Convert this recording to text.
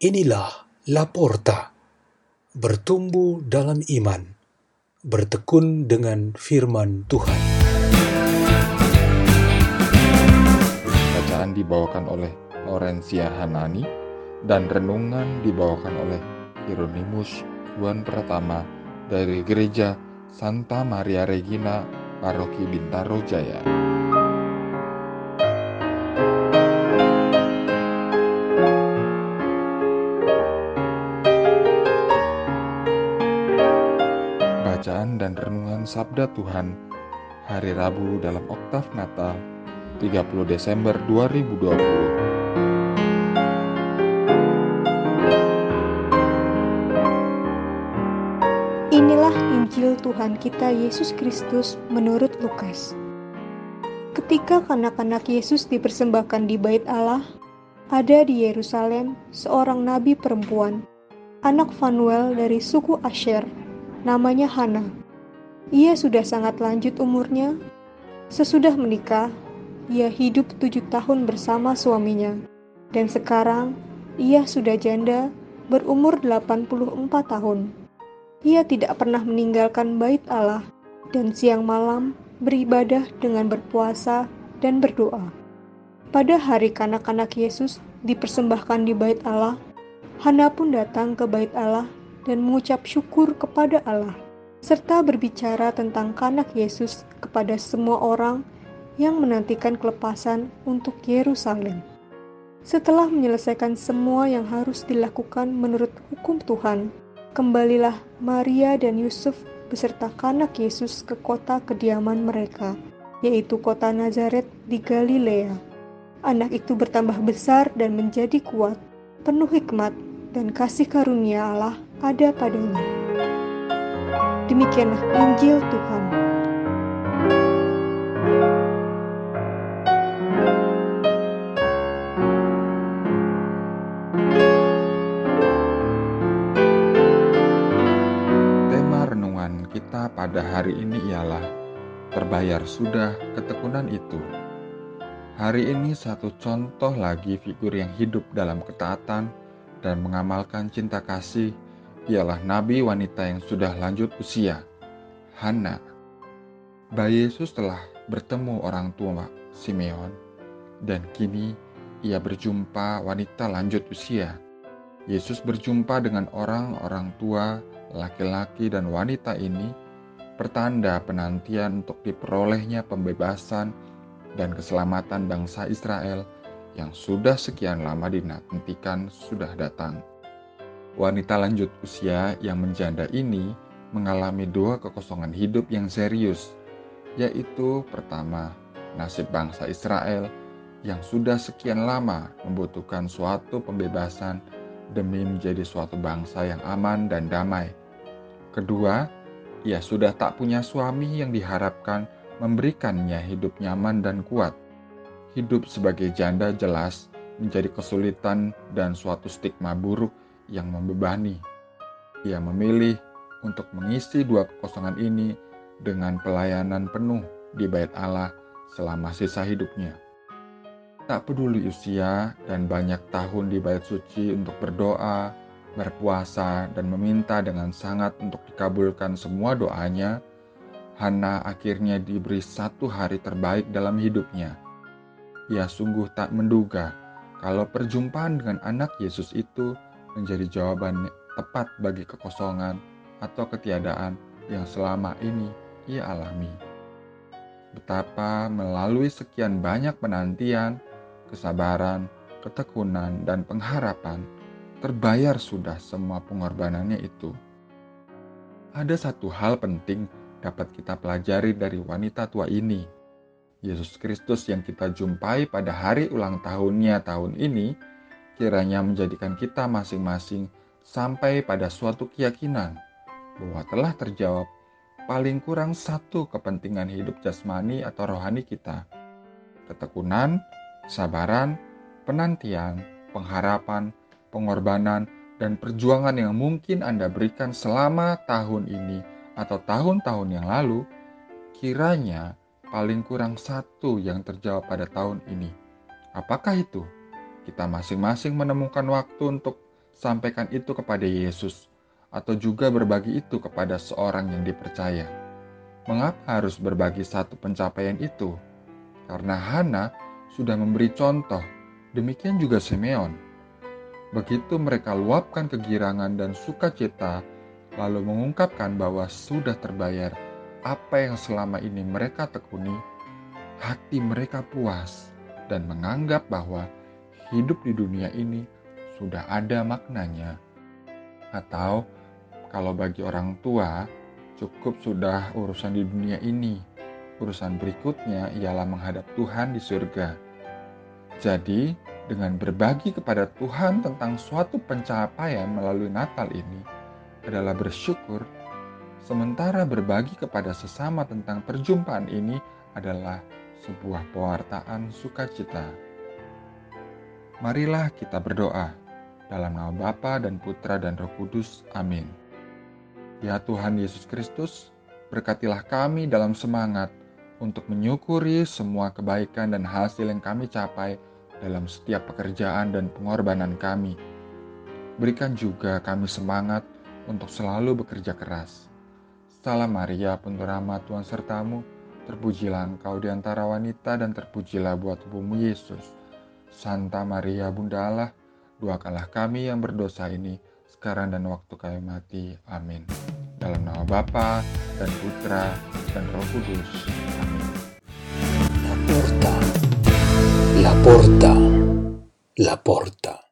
Inilah Laporta, bertumbuh dalam iman, bertekun dengan firman Tuhan. Bacaan dibawakan oleh Lorencia Hanani dan renungan dibawakan oleh Hieronymus Tuan Pratama dari Gereja Santa Maria Regina, Paroki Bintaro Jaya. Dan Renungan Sabda Tuhan Hari Rabu dalam Oktav Natal 30 Desember 2020 Inilah Injil Tuhan kita Yesus Kristus menurut Lukas. Ketika kanak-kanak Yesus dipersembahkan di bait Allah, ada di Yerusalem seorang nabi perempuan, anak Fanuel dari suku Asher, namanya Hana. Ia sudah sangat lanjut umurnya. Sesudah menikah, ia hidup tujuh tahun bersama suaminya. Dan sekarang, ia sudah janda berumur 84 tahun. Ia tidak pernah meninggalkan bait Allah dan siang malam beribadah dengan berpuasa dan berdoa. Pada hari kanak-kanak Yesus dipersembahkan di bait Allah, Hana pun datang ke bait Allah dan mengucap syukur kepada Allah, serta berbicara tentang kanak Yesus kepada semua orang yang menantikan kelepasan untuk Yerusalem. Setelah menyelesaikan semua yang harus dilakukan menurut hukum Tuhan, kembalilah Maria dan Yusuf beserta kanak Yesus ke kota kediaman mereka, yaitu kota Nazaret di Galilea. Anak itu bertambah besar dan menjadi kuat, penuh hikmat dan kasih karunia Allah ada padanya. Demikianlah Injil Tuhan. Tema renungan kita pada hari ini ialah Terbayar sudah ketekunan itu. Hari ini satu contoh lagi figur yang hidup dalam ketaatan dan mengamalkan cinta kasih ialah nabi wanita yang sudah lanjut usia, Hana. Bayi Yesus telah bertemu orang tua Simeon dan kini ia berjumpa wanita lanjut usia. Yesus berjumpa dengan orang-orang tua, laki-laki dan wanita ini pertanda penantian untuk diperolehnya pembebasan dan keselamatan bangsa Israel yang sudah sekian lama dinantikan sudah datang. Wanita lanjut usia yang menjanda ini mengalami dua kekosongan hidup yang serius, yaitu pertama, nasib bangsa Israel yang sudah sekian lama membutuhkan suatu pembebasan demi menjadi suatu bangsa yang aman dan damai. Kedua, ia sudah tak punya suami yang diharapkan memberikannya hidup nyaman dan kuat. Hidup sebagai janda jelas menjadi kesulitan dan suatu stigma buruk yang membebani. Ia memilih untuk mengisi dua kekosongan ini dengan pelayanan penuh di bait Allah selama sisa hidupnya. Tak peduli usia dan banyak tahun di bait suci untuk berdoa, berpuasa, dan meminta dengan sangat untuk dikabulkan semua doanya, Hana akhirnya diberi satu hari terbaik dalam hidupnya. Ia sungguh tak menduga kalau perjumpaan dengan anak Yesus itu menjadi jawaban tepat bagi kekosongan atau ketiadaan yang selama ini ia alami. Betapa melalui sekian banyak penantian, kesabaran, ketekunan, dan pengharapan, terbayar sudah semua pengorbanannya itu. Ada satu hal penting dapat kita pelajari dari wanita tua ini. Yesus Kristus yang kita jumpai pada hari ulang tahunnya tahun ini kiranya menjadikan kita masing-masing sampai pada suatu keyakinan bahwa telah terjawab paling kurang satu kepentingan hidup jasmani atau rohani kita. Ketekunan, sabaran, penantian, pengharapan, pengorbanan, dan perjuangan yang mungkin Anda berikan selama tahun ini atau tahun-tahun yang lalu, kiranya paling kurang satu yang terjawab pada tahun ini. Apakah itu? Kita masing-masing menemukan waktu untuk sampaikan itu kepada Yesus, atau juga berbagi itu kepada seorang yang dipercaya. Mengapa harus berbagi satu pencapaian itu? Karena Hana sudah memberi contoh, demikian juga Simeon. Begitu mereka luapkan kegirangan dan sukacita, lalu mengungkapkan bahwa sudah terbayar apa yang selama ini mereka tekuni, hati mereka puas dan menganggap bahwa hidup di dunia ini sudah ada maknanya. Atau kalau bagi orang tua, cukup sudah urusan di dunia ini. Urusan berikutnya ialah menghadap Tuhan di surga. Jadi, dengan berbagi kepada Tuhan tentang suatu pencapaian melalui Natal ini adalah bersyukur, sementara berbagi kepada sesama tentang perjumpaan ini adalah sebuah pewartaan sukacita. Marilah kita berdoa dalam nama Bapa dan Putra dan Roh Kudus. Amin. Ya Tuhan Yesus Kristus, berkatilah kami dalam semangat untuk menyukuri semua kebaikan dan hasil yang kami capai dalam setiap pekerjaan dan pengorbanan kami. Berikan juga kami semangat untuk selalu bekerja keras. Salam Maria, penuh rahmat Tuhan sertamu, terpujilah engkau di antara wanita dan terpujilah buat tubuhmu Yesus. Santa Maria Bunda Allah, doakanlah kami yang berdosa ini, sekarang dan waktu kami mati. Amin. Dalam nama Bapa dan Putra dan Roh Kudus. Amin. La porta, la porta, la porta.